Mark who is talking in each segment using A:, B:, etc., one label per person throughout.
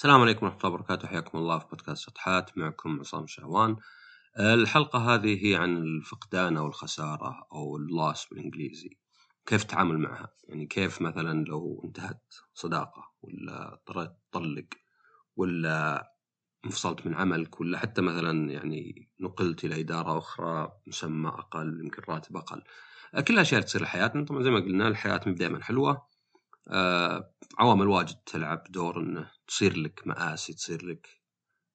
A: السلام عليكم ورحمة الله وبركاته. حياكم الله في بودكاست شطحات. معكم عصام شهوان. الحلقة هذه هي عن الفقدان أو الخسارة أو اللوس بالإنجليزي. كيف تتعامل معها؟ يعني كيف مثلا لو انتهت صداقة ولا اضطريت تطلق ولا انفصلت من عملك ولا حتى مثلا يعني نقلت إلى إدارة أخرى مسمى أقل يمكن راتب أقل. كل الأشياء تصير لحياتنا طبعا زي ما قلنا الحياة مو دائما حلوة. آه، عوامل واجد تلعب دور إنه تصير لك مآسي تصير لك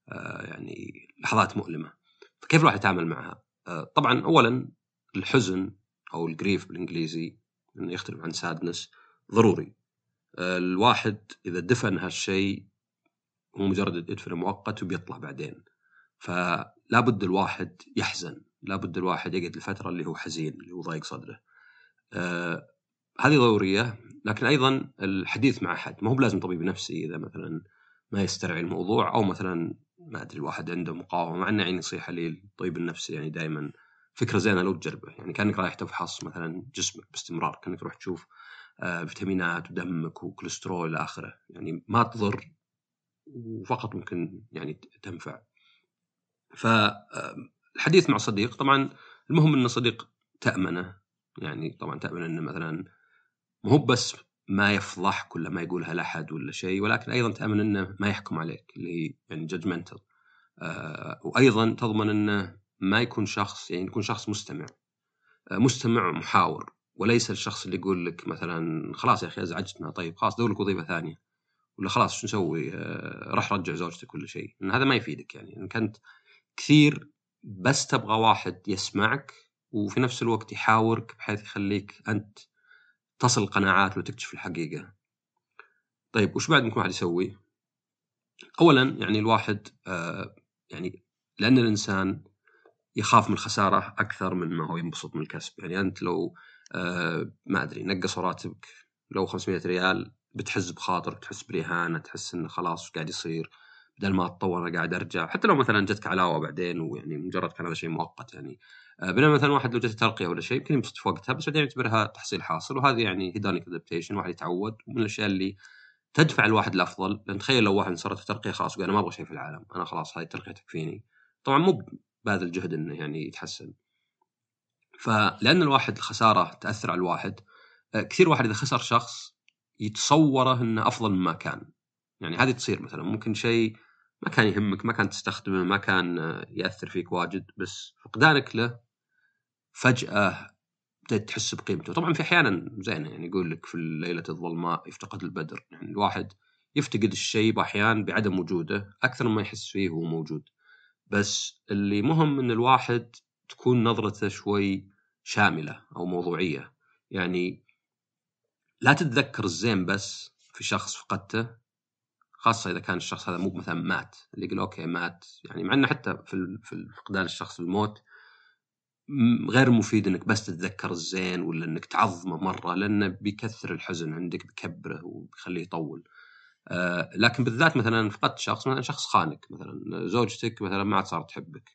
A: آه، يعني لحظات مؤلمة. فكيف الواحد يتعامل معها؟ آه، طبعا اولا الحزن أو الجريف بالإنجليزي إنه يختلف عن سادنس ضروري. الواحد إذا دفن هالشيء هو مجرد يدفن مؤقت وبيطلع بعدين. فلا بد الواحد يحزن لا بد الواحد يقعد الفترة اللي هو حزين اللي هو ضايق صدره. هذه ضرورية. لكن أيضا الحديث مع أحد ما هو بلازم طبيب نفسي إذا مثلا ما يسترعي الموضوع أو مثلا ما أدري الواحد عنده مقاومة مع إنه يعني نصيحه لي الطبيب النفسي يعني دائما فكرة زينة لو تجربه يعني كأنك رايح تفحص مثلا جسمك باستمرار كأنك تروح تشوف آه، فيتامينات ودمك وكوليسترول إلى آخره يعني ما تضر وفقط ممكن يعني تنفع. فالحديث مع صديق طبعا المهم إن صديق تأمنه يعني طبعا تأمن إنه مثلا مو بس ما يفضحك ولا ما يقولها لاحد ولا شيء ولكن أيضا تأمن إنه ما يحكم عليك اللي هي يعني جادجمنتال آه وأيضا تضمن إنه ما يكون شخص يعني يكون شخص مستمع. آه مستمع محاور وليس الشخص اللي يقول لك مثلا خلاص يا أخي أزعجتنا طيب خلاص دور لك وظيفة ثانية. ولا خلاص شو نسوي؟ آه راح رجع زوجتك كل شيء. إن هذا ما يفيدك يعني. انك انت كثير بس تبغى واحد يسمعك وفي نفس الوقت يحاورك بحيث يخليك أنت تصل القناعات وتكتشف الحقيقة. طيب وش بعد ممكن واحد يسوي؟ اولا يعني الواحد آه يعني لأن الإنسان يخاف من الخساره أكثر من ما هو ينبسط من الكسب. يعني أنت لو آه ما أدري نقصوا راتبك لو 500 ريال بتحس بخاطرك تحس برهانه تحس إنه خلاص قاعد يصير بدل ما أتطور أنا قاعد أرجع. حتى لو مثلا جتك علاوة بعدين ويعني مجرد كان هذا شيء مؤقت يعني بينما مثلا واحد لو جت ترقية ولا شيء يمكن ينبسط في وقتها بس بعدين يعتبرها تحصيل حاصل وهذه يعني هيدونيك ادابتيشن واحد يتعود ومن الأشياء اللي تدفع الواحد الأفضل. لأن تخيل لو واحد صارت ترقية خلاص وقال أنا ما أبغى شيء في العالم أنا خلاص هذه الترقيه تكفيني. طبعا مو باذل جهد إنه يعني يتحسن. فلان الواحد الخسارة تأثر على الواحد آه، كثير واحد إذا خسر شخص يتصوره إنه أفضل مما كان. يعني هذه تصير مثلا ممكن شيء ما كان يهمك ما كان تستخدمه ما كان آه، يأثر فيك واجد بس فقدانك له فجأة بدأت تحس بقيمته. طبعا في أحيانا زين يعني يقول لك في الليلة الظلماء يفتقد البدر. يعني الواحد يفتقد الشيء أحيانا بعدم وجوده أكثر مما يحس فيه وهو موجود. بس اللي مهم إن الواحد تكون نظرته شوي شاملة أو موضوعية. يعني لا تتذكر الزين بس في شخص فقدته خاصة إذا كان الشخص هذا مو مثلا مات. اللي يقول أوكي مات. يعني مع إنه حتى في فقدان الشخص الموت غير مفيد إنك بس تتذكر الزين ولا إنك تعظمه مرة لأنه بيكثر الحزن عندك بيكبره وبيخليه يطول. آه لكن بالذات مثلا فقدت شخص مثلا شخص خانك مثلا زوجتك مثلا ما عاد صارت تحبك.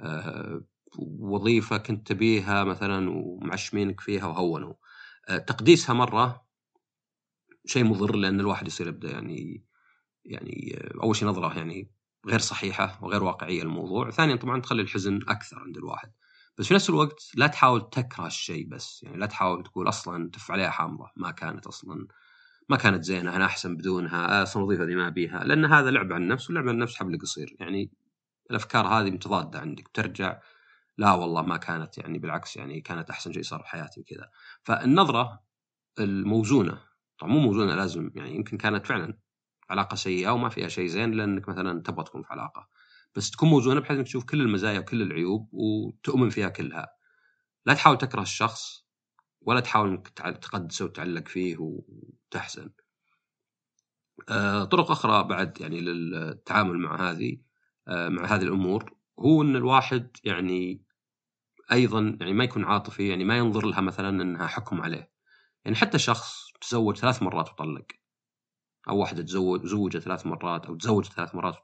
A: آه وظيفة كنت تبيها مثلا ومعشمينك فيها وهونوا. آه تقديسها مرة شيء مضر لأن الواحد يصير يبدأ يعني يعني أول شيء نظرة يعني غير صحيحة وغير واقعية للموضوع، ثانيا طبعا تخلي الحزن أكثر عند الواحد. بس في نفس الوقت لا تحاول تكره الشيء بس. يعني لا تحاول تقول أصلا تف عليها حامضة. ما كانت أصلا ما كانت زينة أنا أحسن بدونها أصلا الوظيفه دي ما أبيها. لأن هذا لعب عن النفس ولعب عن النفس حبل قصير. يعني الأفكار هذه متضادة عندك. ترجع لا والله ما كانت يعني بالعكس يعني كانت أحسن شيء صار في حياتي وكذا. فالنظرة الموزونة طبعا مو موزونة لازم يعني يمكن كانت فعلا علاقة سيئة وما فيها شيء زين لأنك مثلا تبغى تكون في علاقة. بس تكون موزونة بحيث إنك تشوف كل المزايا وكل العيوب وتؤمن فيها كلها. لا تحاول تكره الشخص ولا تحاول إنك تقدسه وتعلق فيه وتحزن. آه، طرق أخرى بعد يعني للتعامل مع هذه آه، مع هذه الأمور هو إن الواحد يعني أيضا يعني ما يكون عاطفي يعني ما ينظر لها مثلا إنها حكم عليه. يعني حتى شخص تزوج ثلاث مرات وطلق. أو واحدة تزوج زوجت ثلاث مرات أو تزوجت ثلاث مرات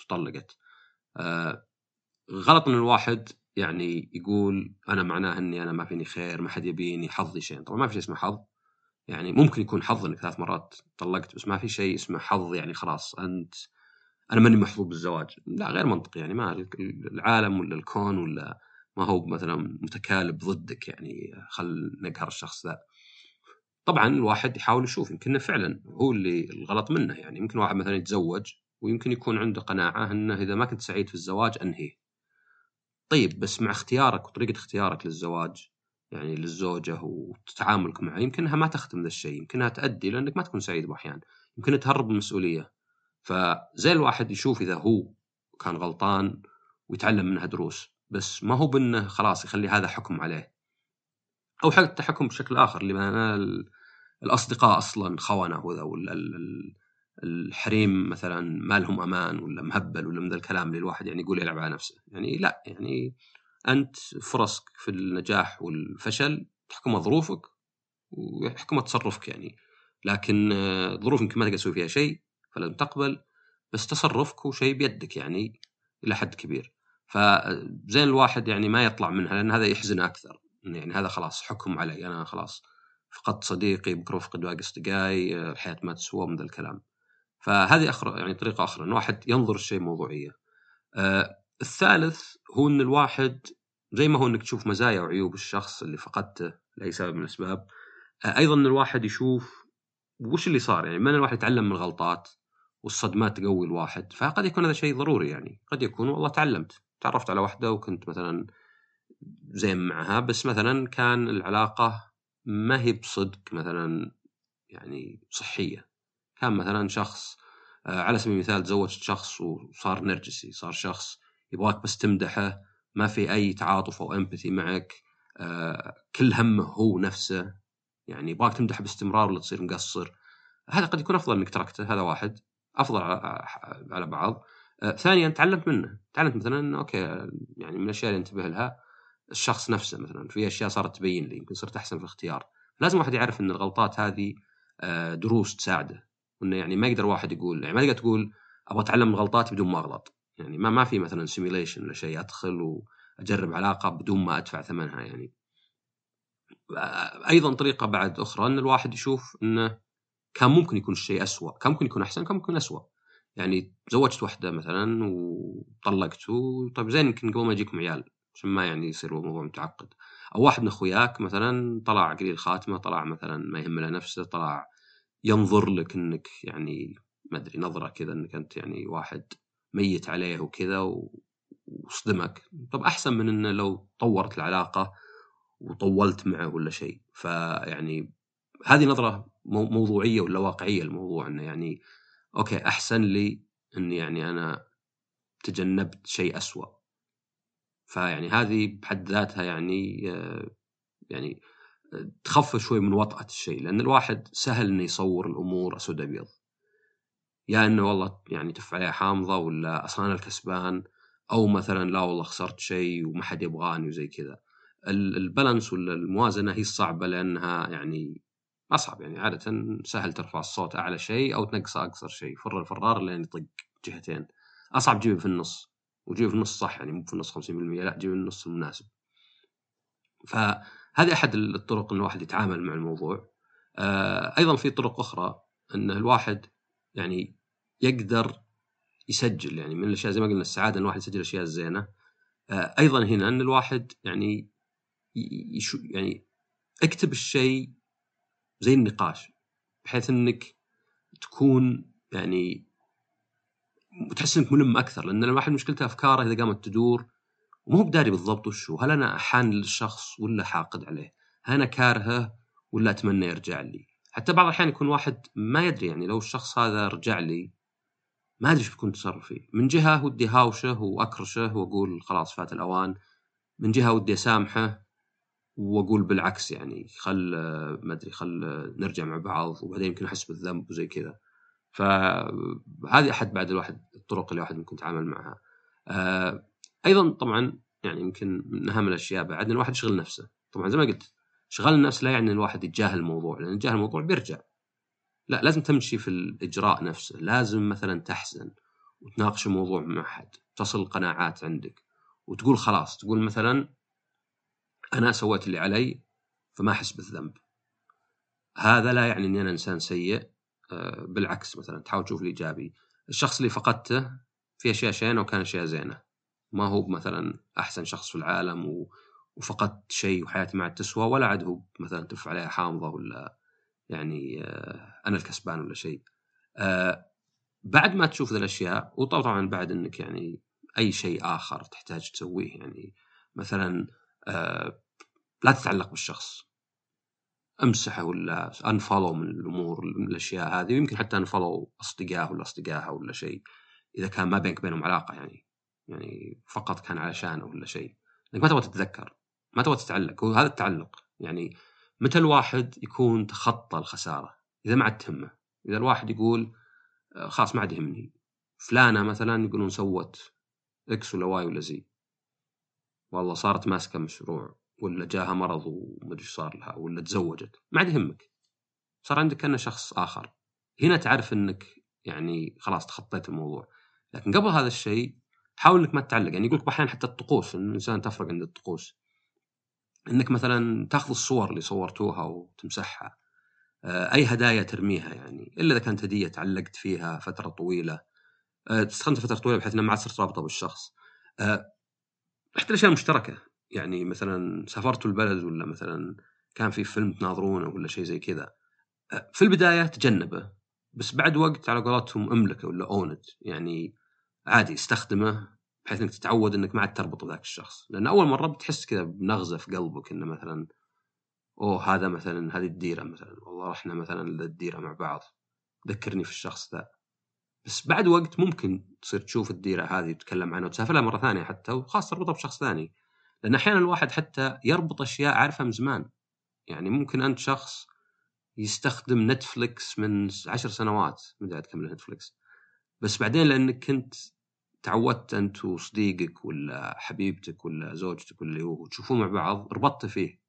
A: وطلقت غلط ان الواحد يعني يقول أنا معناه إني أنا ما فيني خير ما حد يبيني حظي شيء. طبعا ما في شيء اسمه حظ. يعني ممكن يكون حظ إنك ثلاث مرات طلقت بس ما في شيء اسمه حظ يعني خلاص. أنت أنا ماني محظوظ بالزواج. لا غير منطقي يعني. ما العالم ولا الكون ولا ما هو مثلا متكالب ضدك يعني. خل نقهر الشخص ذا. طبعا الواحد يحاول يشوف يمكن فعلا هو اللي الغلط منه يعني. يمكن واحد مثلا يتزوج ويمكن يكون عنده قناعة أنه إذا ما كنت سعيد في الزواج أنهيه. طيب بس مع اختيارك وطريقة اختيارك للزواج يعني للزوجة وتعاملك معها يمكنها ما تخدم ذا الشيء يمكنها تؤدي لأنك ما تكون سعيد بأحيان يمكن تهرب من المسؤولية. فزي الواحد يشوف إذا هو كان غلطان ويتعلم منها دروس بس ما هو بأنه خلاص يخلي هذا حكم عليه. أو حتى حكم بشكل آخر اللي أنا الأصدقاء أصلا خونه ولا الحريم مثلا ما لهم أمان ولا مهبل ولا من ذا الكلام اللي الواحد يعني يقول يلعب على نفسه. يعني لا يعني أنت فرصك في النجاح والفشل تحكمها ظروفك ويحكمها تصرفك يعني. لكن ظروف يمكن ما تقدر تسوي فيها شيء فلازم تقبل بس تصرفك هو شيء بيدك يعني إلى حد كبير. فزين الواحد يعني ما يطلع منها لأن هذا يحزنه أكثر. يعني هذا خلاص حكم علي أنا خلاص فقدت صديقي بكره افقد باقي أصدقائي الحياة ما تسوى من ذا الكلام. فهذه أخرى يعني طريقة أخرى ان الواحد ينظر الشيء بموضوعيه آه الثالث هو إن الواحد زي ما هو إنك تشوف مزايا وعيوب الشخص اللي فقدته لاي سبب من الأسباب. آه أيضا إن الواحد يشوف وش اللي صار يعني من الواحد يتعلم من الغلطات والصدمات تقوي الواحد فقد يكون هذا شيء ضروري يعني. قد يكون والله تعلمت تعرفت على واحدة وكنت مثلا زين معها بس مثلا كان العلاقة ما هي بصدق مثلا يعني صحية. كان مثلا شخص آه، على سبيل المثال تزوجت شخص وصار نرجسي صار شخص يبغاك بس تمدحه ما في أي تعاطف أو empathy معك آه، كل همه هو نفسه يعني يبغاك تمدحه باستمرار ولا تصير مقصر. هذا قد يكون أفضل انك تركته هذا واحد. أفضل على بعض. آه، ثانيا تعلمت منه. تعلمت مثلا okay يعني من الأشياء اللي انتبه لها الشخص نفسه مثلا. في أشياء صارت تبين لي يمكن صرت أحسن في الاختيار. لازم واحد يعرف إن الغلطات هذه دروس تساعده. وانه يعني ما يقدر واحد يقول يعني ما تقدر تقول أبغى أتعلم من غلطاتي بدون ما أغلط. يعني ما ما في مثلا سيميليشن ولا شيء أدخل وأجرب علاقة بدون ما أدفع ثمنها يعني. أيضا طريقة بعد أخرى إن الواحد يشوف إنه كان ممكن يكون الشيء اسوء كان ممكن يكون أحسن كان ممكن اسوء يعني تزوجت واحدة مثلا وطلقت طيب زين يمكن قبل ما يجيكم عيال عشان ما يعني يصير الموضوع متعقد. أو واحد من أخوياك مثلا طلع قليل خاتمة طلع مثلا ما يهم له نفسه طلع ينظر لك إنك يعني ما أدري نظرة كذا إنك أنت يعني واحد ميت عليه وكذا وصدمك. طب أحسن من إنه لو طورت العلاقة وطولت معه ولا شيء. فيعني هذه نظرة موضوعية ولا واقعية الموضوع إنه يعني أوكي أحسن لي اني يعني أنا تجنبت شيء أسوأ. فيعني هذه بحد ذاتها يعني آه، يعني تخفف شوي من وطأة الشيء لأن الواحد سهل إنه يصور الأمور أسود أبيض. يا إنه والله يعني تف عليها حامضة ولا أصلا أنا الكسبان أو مثلا لا والله خسرت شيء وما حد يبغاني وزي كذا. البالانس ولا الموازنة هي الصعبة لأنها يعني أصعب يعني عادة سهل ترفع الصوت أعلى شيء أو تنقصه أقصر شيء. فر الفرار لين يطق جهتين. أصعب تجيبه في النص. وجيبه في النص صح يعني مو في النص 50% لا جيبه النص المناسب. ف هذه أحد الطرق إن الواحد يتعامل مع الموضوع. آه، أيضا في طرق أخرى إن الواحد يعني يقدر يسجل يعني من الأشياء زي ما قلنا السعادة إن الواحد يسجل الاشياء الزينه آه، أيضا هنا إن الواحد يعني يشو يعني اكتب الشيء زي النقاش بحيث إنك تكون يعني تحس إنك ملم أكثر. لأن الواحد مشكلته أفكاره إذا قامت تدور ومو بداري بالضبط وش هو هل أنا احان للشخص ولا حاقد عليه؟ هل أنا كارهه ولا أتمنى يرجع لي؟ حتى بعض الأحيان يكون واحد ما يدري يعني لو الشخص هذا رجع لي ما أدري إيش بيكون تصرفي. من جهة ودي هاوشه وأكرشه وأقول خلاص فات الأوان من جهة ودي أسامحه وأقول بالعكس يعني خل ما أدري خل نرجع مع بعض وبعدين يمكن أحس بالذنب وزي كذا. فهذه أحد بعد الواحد الطرق اللي الواحد ممكن يتعامل معها. آه، أيضا طبعا يعني يمكن من أهم الأشياء بعد إن الواحد يشغل نفسه. طبعا زي ما قلت شغل النفس لا يعني إن الواحد يتجاهل الموضوع لأن يتجاهل الموضوع بيرجع. لا لازم تمشي في الإجراء نفسه لازم مثلا تحزن وتناقش الموضوع مع أحد تصل القناعات عندك وتقول خلاص تقول مثلا أنا سويت اللي علي فما أحس بالذنب. هذا لا يعني إني أنا إنسان سيء آه، بالعكس مثلا تحاول تشوف الإيجابي. الشخص اللي فقدته في أشياء شينة وكان أشياء زينة. ما هو مثلا أحسن شخص في العالم وفقدت شيء وحياتي ما عاد تسوى ولا عاد هو مثلا تف عليها حامضة ولا يعني آه، أنا الكسبان ولا شيء. آه، بعد ما تشوف ذي الأشياء وطبعا بعد إنك يعني أي شيء آخر تحتاج تسويه يعني مثلا لا تتعلق بالشخص. امسحه ولا unfollow من الأمور من الأشياء هذه ويمكن حتى unfollow أصدقائه ولا أصدقائها ولا شيء إذا كان ما بينك بينهم علاقة يعني. يعني فقط كان علشانه ولا شيء. إنك ما تبغى تتذكر ما تبغى تتعلق. هو هذا التعلق. يعني متى الواحد يكون تخطى الخسارة؟ إذا ما عاد تهمه. إذا الواحد يقول آه، خلاص ما عاد يهمني. فلانة مثلا يقولون سوت X ولا Y ولا Z والله صارت ماسكة مشروع ولا جاها مرض وما أدري صار لها ولا تزوجت. ما عاد يهمك. صار عندك كأنه شخص آخر. هنا تعرف إنك يعني خلاص تخطيت الموضوع. لكن قبل هذا الشيء حاول إنك ما تتعلق. يعني يقول لك أحيانا حتى الطقوس إن الإنسان تفرق عند الطقوس. إنك مثلا تأخذ الصور اللي صورتوها وتمسحها. آه، أي هدايا ترميها يعني. إلا إذا كانت هدية تعلقت فيها فترة طويلة. آه، تستخدم فترة طويلة بحيث إنها ما عاد صرت رابطه بالشخص. آه، حتى الأشياء المشتركة. يعني مثلا سافرتوا البلد ولا مثلا كان في فيلم تناظرونه ولا شيء زي كذا. في البداية تجنبه. بس بعد وقت على قولتهم أملكه ولا اونت يعني عادي استخدمه بحيث إنك تتعود إنك ما عاد تربط بذاك الشخص. لأن أول مرة بتحس كذا بنغزة في قلبك إنه مثلا أوه هذا مثلا هذه الديرة مثلا والله رحنا مثلا للديرة مع بعض ذكرني في الشخص ذا. بس بعد وقت ممكن تصير تشوف الديرة هذه وتتكلم عنها وتسافر لها مرة ثانية حتى وخاصه تربطها بشخص ثاني. لأن أحيانا الواحد حتى يربط أشياء عارفها من زمان. يعني ممكن أنت شخص يستخدم نتفلكس من عشر سنوات من قاعد تكمل نتفلكس بس بعدين لأنك كنت تعودت انت وصديقك ولا حبيبتك ولا زوجتك ولا اللي هو تشوفون مع بعض ربطت فيه.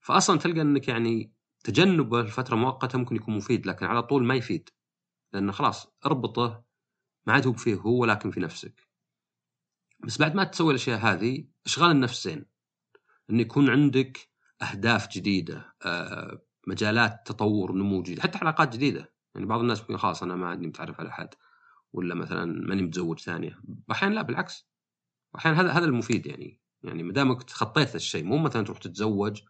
A: فاصلا تلقى أنك يعني تجنبه لفتره مؤقتة ممكن يكون مفيد لكن على طول ما يفيد. لأنه خلاص اربطه ما عاد هو فيه هو ولكن في نفسك. بس بعد ما تسوي الأشياء هذه أشغال النفس زين. انه يكون عندك أهداف جديدة آه، مجالات تطور نمو جديد حتى علاقات جديدة. يعني بعض الناس يقول خلاص أنا ما عندي متعرف على أحد. ولا مثلا ماني متزوج ثانية. أحيانا لا بالعكس. أحيانا هذا هذا المفيد يعني. يعني ما دامك تخطيت الشيء مو مثلا تروح تتزوج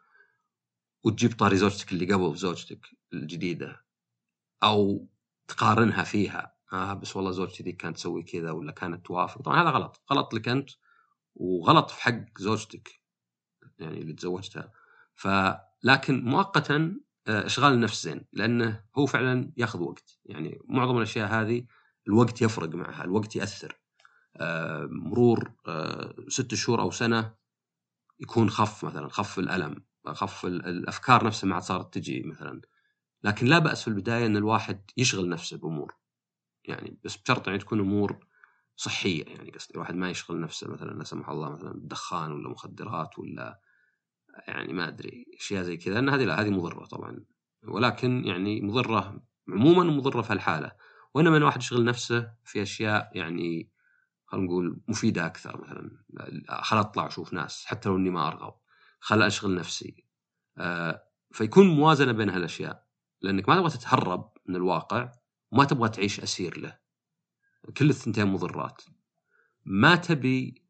A: وتجيب طاري زوجتك اللي قبل زوجتك الجديدة أو تقارنها فيها. آه بس والله زوجتي ذيك كانت تسوي كذا ولا كانت توافق. طبعا هذا غلط. غلط لك أنت وغلط في حق زوجتك يعني اللي تزوجتها. فلكن مؤقتا آه، إشغال النفس زين لأنه هو فعلا ياخذ وقت. يعني معظم الأشياء هذه الوقت يفرق معها الوقت يأثر. آه، مرور آه، ست شهور أو سنة يكون خف مثلا خف الألم خف الأفكار نفسها ما عاد صارت تجي مثلا. لكن لا بأس في البداية إن الواحد يشغل نفسه بأمور. يعني بس بشرط يعني تكون أمور صحية يعني قصدي. الواحد ما يشغل نفسه مثلا لا سمح الله مثلا دخان ولا مخدرات ولا يعني ما أدري أشياء زي كذا. لأن هذه لا هذه مضرة طبعا. ولكن يعني مضرة عموما مضرة في الحالة. وإنما الواحد يشغل نفسه في أشياء يعني خلينا نقول مفيدة أكثر مثلا. خل أطلع أشوف ناس حتى لو إني ما أرغب. خل أشغل نفسي. آه فيكون موازنة بين هالأشياء. لأنك ما تبغى تتهرب من الواقع وما تبغى تعيش أسير له. كل الثنتين مضرات. ما تبي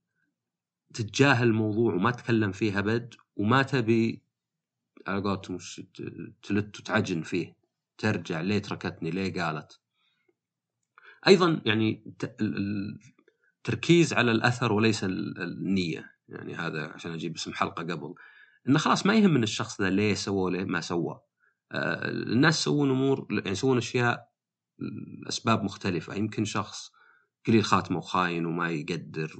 A: تتجاهل الموضوع وما تتكلم فيه أبد وما تبي على قولتهم تلت وتعجن فيه. ترجع ليه تركتني؟ ليه قالت؟ أيضا يعني التركيز على الأثر وليس النية. يعني هذا عشان أجيب اسم حلقة قبل. إنه خلاص ما يهم من الشخص ذا ليه سوى وليه ما سوى. آه، الناس يسوون أمور يعني يسوون أشياء لأسباب مختلفة. يمكن شخص قليل خاتمه وخاين وما يقدر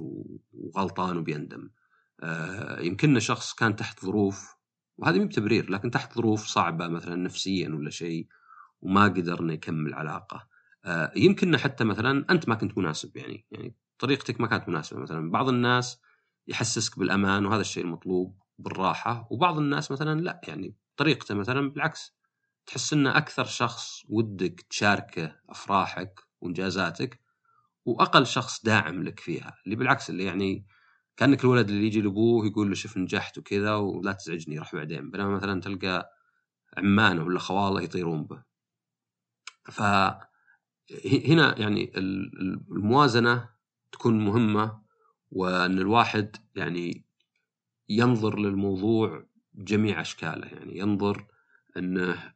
A: وغلطان وبيندم. آه، يمكن شخص كان تحت ظروف وهذا مو بتبرير لكن تحت ظروف صعبة مثلا نفسيا ولا شيء وما قدر انه يكمل علاقة. يمكن حتى مثلا أنت ما كنت مناسب يعني يعني طريقتك ما كانت مناسبة. مثلا بعض الناس يحسسك بالأمان وهذا الشيء المطلوب بالراحة وبعض الناس مثلا لا يعني طريقته مثلا بالعكس. تحس إنه أكثر شخص ودك تشاركه أفراحك وإنجازاتك وأقل شخص داعم لك فيها. اللي بالعكس اللي يعني كأنك الولد اللي يجي لأبوه يقول له شوف نجحت وكذا ولا تزعجني راح بعدين. بينما مثلا تلقى عمانه ولا خواله يطيرون به. فهنا يعني الموازنة تكون مهمة وأن الواحد يعني ينظر للموضوع بجميع أشكاله. يعني ينظر أنه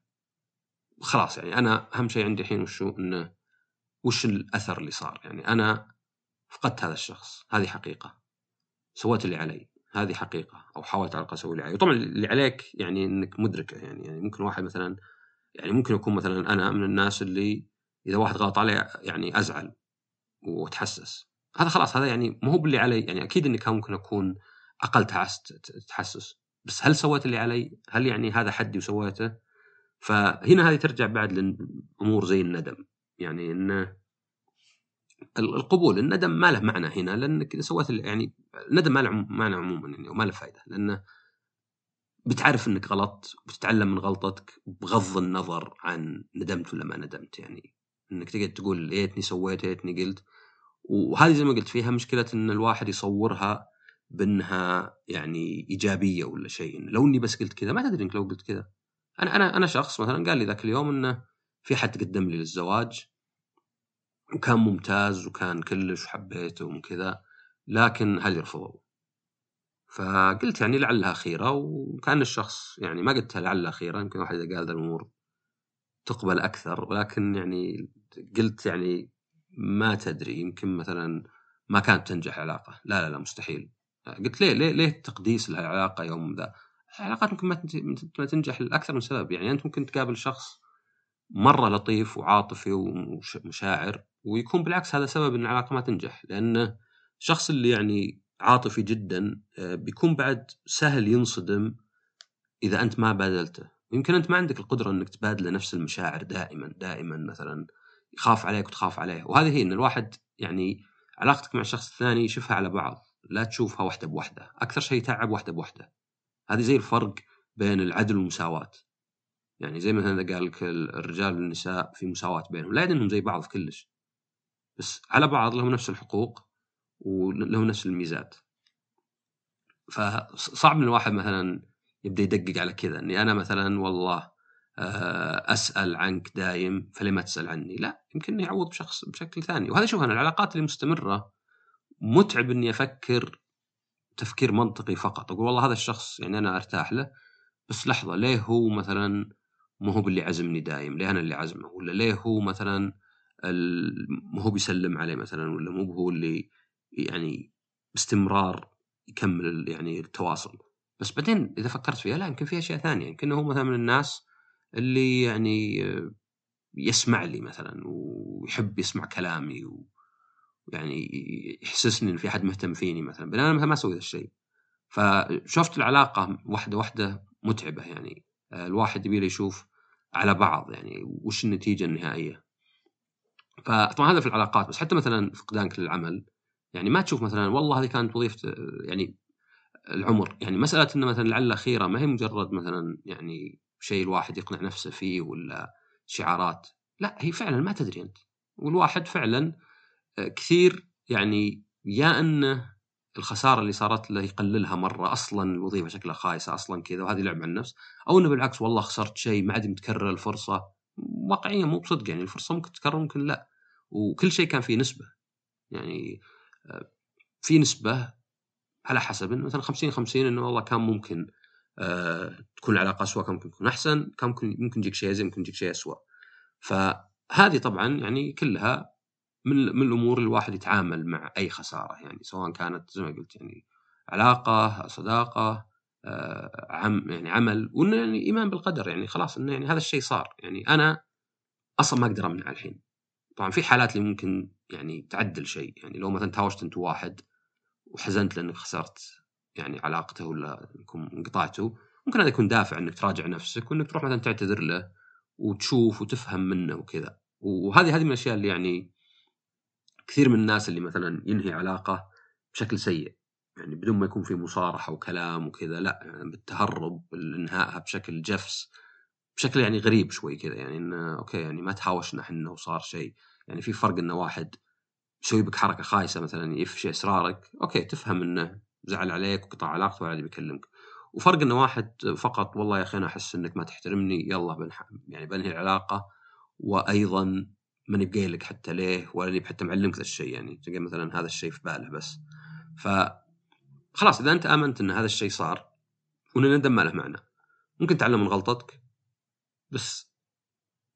A: خلاص يعني أنا أهم شيء عندي الحين وشو أنه وش الأثر اللي صار؟ يعني أنا فقدت هذا الشخص هذه حقيقة. سويت اللي علي هذه حقيقة. أو حاولت على الأقل أسوي اللي علي. وطبعا اللي عليك يعني إنك مدركة. يعني يعني ممكن واحد مثلا يعني ممكن يكون مثلا أنا من الناس اللي إذا واحد غلط علي يعني أزعل واتحسس هذا خلاص هذا يعني مو هو باللي علي يعني أكيد اني كان ممكن أكون أقل تحسس. بس هل سويت اللي علي؟ هل يعني هذا حدي وسويته؟ فهنا هذه ترجع بعد لامور زي الندم. يعني انه القبول الندم ما له معنى هنا لأنك إذا سويت يعني الندم ما له معنى عموما يعني وما له فائده لأنه بتعرف إنك غلطت وبتتعلم من غلطتك بغض النظر عن ندمت ولا ما ندمت. يعني إنك تقعد تقول ليتني سويت ليتني قلت. وهذه زي ما قلت فيها مشكلة إن الواحد يصورها بأنها يعني إيجابية ولا شيء. لو إني بس قلت كذا ما تدري إنك لو قلت كذا. أنا أنا أنا شخص مثلا قال لي ذاك اليوم إنه في حد قدم لي للزواج وكان ممتاز وكان كلش وحبيته وكذا لكن هل يرفضوا فقلت يعني لعلها خيره وكان الشخص يعني ما قلتها لعلها خيره يمكن واحد إذا قال ذا الأمور تقبل أكثر ولكن يعني قلت يعني ما تدري يمكن مثلا ما كانت تنجح العلاقة. لا لا لا مستحيل. قلت ليه ليه ليه التقديس للعلاقه يوم ذا؟ العلاقات ممكن ما تنجح لأكثر من سبب. يعني أنت ممكن تقابل شخص مرة لطيف وعاطفي ومشاعر ويكون بالعكس هذا سبب إن العلاقة ما تنجح. لأن الشخص اللي يعني عاطفي جدا آه، بيكون بعد سهل ينصدم إذا أنت ما بادلته. يمكن أنت ما عندك القدرة إنك تبادله نفس المشاعر دائما دائما مثلا يخاف عليك وتخاف عليه. وهذه هي إن الواحد يعني علاقتك مع الشخص الثاني يشوفها على بعض لا تشوفها واحدة بوحدة. أكثر شيء تعب واحدة بوحدة. هذه زي الفرق بين العدل والمساواة. يعني زي مثلا إذا قال لك الرجال والنساء في مساواة بينهم لا إنهم زي بعض كلش. بس على بعض لهم نفس الحقوق ولهم نفس الميزات. فصعب إن الواحد مثلا يبدأ يدقق على كذا إني أنا مثلا والله أسأل عنك دايم فلما تسأل عني؟ لا يمكن يعوض بشخص بشكل ثاني. وهذا شوف أنا العلاقات اللي مستمرة متعب إني أفكر تفكير منطقي فقط. أقول والله هذا الشخص يعني أنا أرتاح له بس لحظة ليه هو مثلا مو هو اللي عزمني دايم؟ ليه أنا اللي عزمه ولا ليه هو مثلا مو هو بيسلم عليه مثلا؟ ولا مو هو اللي يعني باستمرار يكمل يعني التواصل؟ بس بعدين إذا فكرت فيها لا يمكن في أشياء ثانية. يمكن هو مثلا من الناس اللي يعني يسمع لي مثلا ويحب يسمع كلامي ويعني يحسسني إن في أحد مهتم فيني مثلا بينما أنا مثلا ما أسوي ذا الشيء. فشفت العلاقة واحدة واحدة متعبة يعني الواحد يبي يشوف على بعض يعني وش النتيجة النهائية. فطبعا هذا في العلاقات بس حتى مثلا فقدانك للعمل يعني ما تشوف مثلا والله هذه كانت وظيفة يعني العمر. يعني مسألة انه مثلا لعل خيرة ما هي مجرد مثلا يعني شيء الواحد يقنع نفسه فيه ولا شعارات. لا هي فعلا ما تدري أنت. والواحد فعلا آه، كثير يعني يا أنه الخسارة اللي صارت له يقللها مرة أصلا الوظيفه شكلها خايسة أصلا كذا وهذه لعب على النفس أو إنه بالعكس والله خسرت شيء ما عاد متكرر الفرصة. واقعيا مو بصدق يعني الفرصة ممكن تتكرر ممكن لا. وكل شيء كان فيه نسبة. يعني آه، في نسبة على حسب مثلا 50 50 إنه والله كان ممكن تكون العلاقه اسوء كان ممكن تكون أحسن كان ممكن ممكن يجيك شيء زين ممكن يجيك شيء اسوء فهذه طبعا يعني كلها من من الأمور اللي الواحد يتعامل مع أي خسارة يعني سواء كانت زي ما قلت يعني علاقة صداقة آه عم يعني عمل وإنه يعني إيمان بالقدر يعني خلاص إنه يعني هذا الشيء صار. يعني أنا أصلا ما أقدر أمنع الحين. طبعا في حالات اللي ممكن يعني تعدل شيء. يعني لو مثلا تهاوشت أنت واحد وحزنت لأنك خسرت يعني علاقته ولا انكم انقطعتوا ممكن هذا يكون دافع إنك تراجع نفسك وإنك تروح مثلا تعتذر له وتشوف وتفهم منه وكذا. وهذه هذه من الأشياء اللي يعني كثير من الناس اللي مثلا ينهي علاقة بشكل سيء. يعني بدون ما يكون في مصارحة وكلام وكذا لا يعني بالتهرب انهائها بشكل جفس بشكل يعني غريب شوي كذا. يعني إنه أوكي يعني ما تهاوشنا إحنا وصار شيء. يعني في فرق إنه واحد يسوي بك حركة خايسة مثلا يفشي أسرارك okay تفهم إنه زعل عليك وقطع علاقته ولا بيكلمك. وفرق ان واحد فقط والله يا أخي أنا أحس إنك ما تحترمني يلا بنح... يعني بنهي العلاقة وأيضا ماني بقايل لك حتى ليه ولا حتى معلمك ذا الشيء يعني تلقى مثلا هذا الشيء في باله بس. ف خلاص إذا أنت آمنت إن هذا الشيء صار وإن الندم ما له معنى ممكن تعلم من غلطتك بس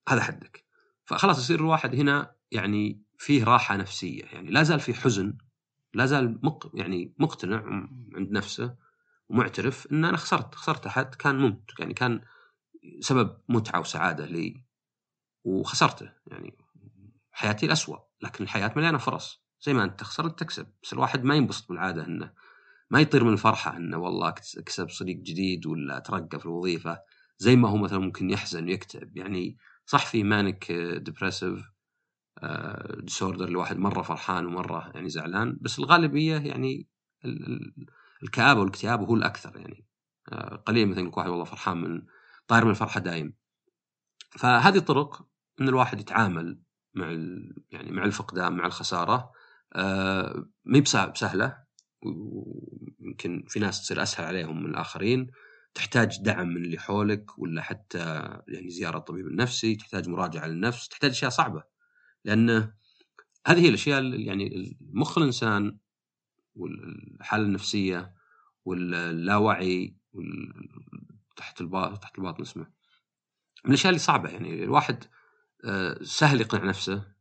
A: هذا حدك. فخلاص يصير الواحد هنا يعني فيه راحة نفسية يعني لا زال في حزن لا زال مق يعني مقتنع عند نفسه ومعترف إن أنا خسرت خسرت أحد كان ممت يعني كان سبب متعة وسعادة لي وخسرته يعني حياتي الأسوأ لكن الحياة مليانة فرص. زي ما أنت تخسر تكسب بس الواحد ما ينبسط بالعادة إنه ما يطير من الفرحة إنه والله كسب صديق جديد ولا ترقى في الوظيفة زي ما هو مثلا ممكن يحزن ويكتئب. يعني صح في manic depressive disorder الواحد مرة فرحان ومرة يعني زعلان. بس الغالبية يعني الكآبة والإكتئاب هو الأكثر يعني. آه، قليل مثلا يكون واحد والله فرحان من طاير من الفرحة دايم. فهذه طرق إن الواحد يتعامل مع يعني مع الفقدان مع الخسارة آه، ما بسهلة. ويمكن في ناس تصير أسهل عليهم من الآخرين. تحتاج دعم من اللي حولك ولا حتى يعني زيارة الطبيب النفسي تحتاج مراجعة للنفس تحتاج أشياء صعبة. لأن هذه الأشياء يعني مخ الإنسان والحالة النفسية واللاوعي تحت الباطن تحت الباطن اسمه. من الأشياء اللي صعبة يعني الواحد آه، سهل يقنع نفسه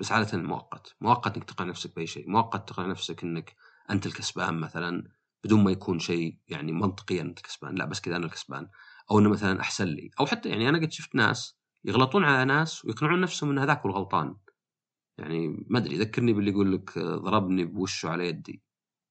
A: بس عادة مؤقت. مؤقت إنك تقنع نفسك بأي شيء. مؤقت تقنع نفسك إنك أنت الكسبان مثلا بدون ما يكون شيء يعني منطقيا أنت كسبان. لا بس كذا أنا الكسبان. أو إنه مثلا أحسن لي. أو حتى يعني أنا قد شفت ناس يغلطون على ناس ويقنعون نفسهم إن هذاك هو الغلطان. يعني ما أدري ذكرني باللي يقول لك ضربني بوشه على يدي.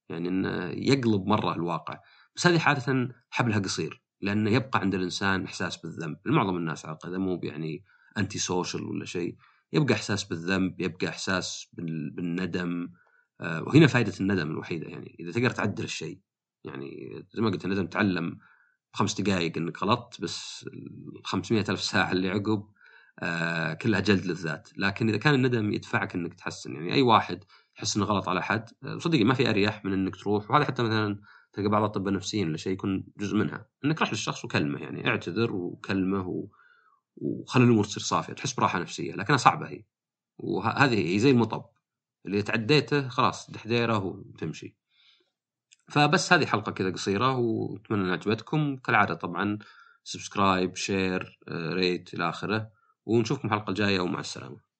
A: يعني انه يقلب مرة الواقع. بس هذه عادة حبلها قصير لأنه يبقى عند الإنسان إحساس بالذنب. لمعظم الناس على الأقل مو يعني انتي سوشيال ولا شيء. يبقى إحساس بالذنب يبقى إحساس بالندم. آه، وهنا فائده الندم الوحيدة يعني. إذا تقدر تعدل الشيء يعني زي ما قلت الندم تعلم خمس دقائق إنك غلطت بس ال 500 ألف ساعة اللي عقب آه كلها جلد للذات. لكن إذا كان الندم يدفعك إنك تحسن. يعني أي واحد يحس إنه غلط على حد آه، صدقني ما في أريح من إنك تروح. وهذا حتى مثلا تلقى بعض الأطباء النفسيين ولا شيء يكون جزء منها. إنك رح للشخص وكلمه يعني اعتذر وكلمه و... وخلي الأمور تصير صافية. تحس براحة نفسية لكنها صعبة هي. وهذه هي زي المطب. اللي تعديته خلاص دحديرة وتمشي. فبس هذه حلقة كذا قصيرة وأتمنى إنها عجبتكم. كالعادة طبعا subscribe share rate إلى آخره. ونشوفكم الحلقة الجاية ومع السلامة.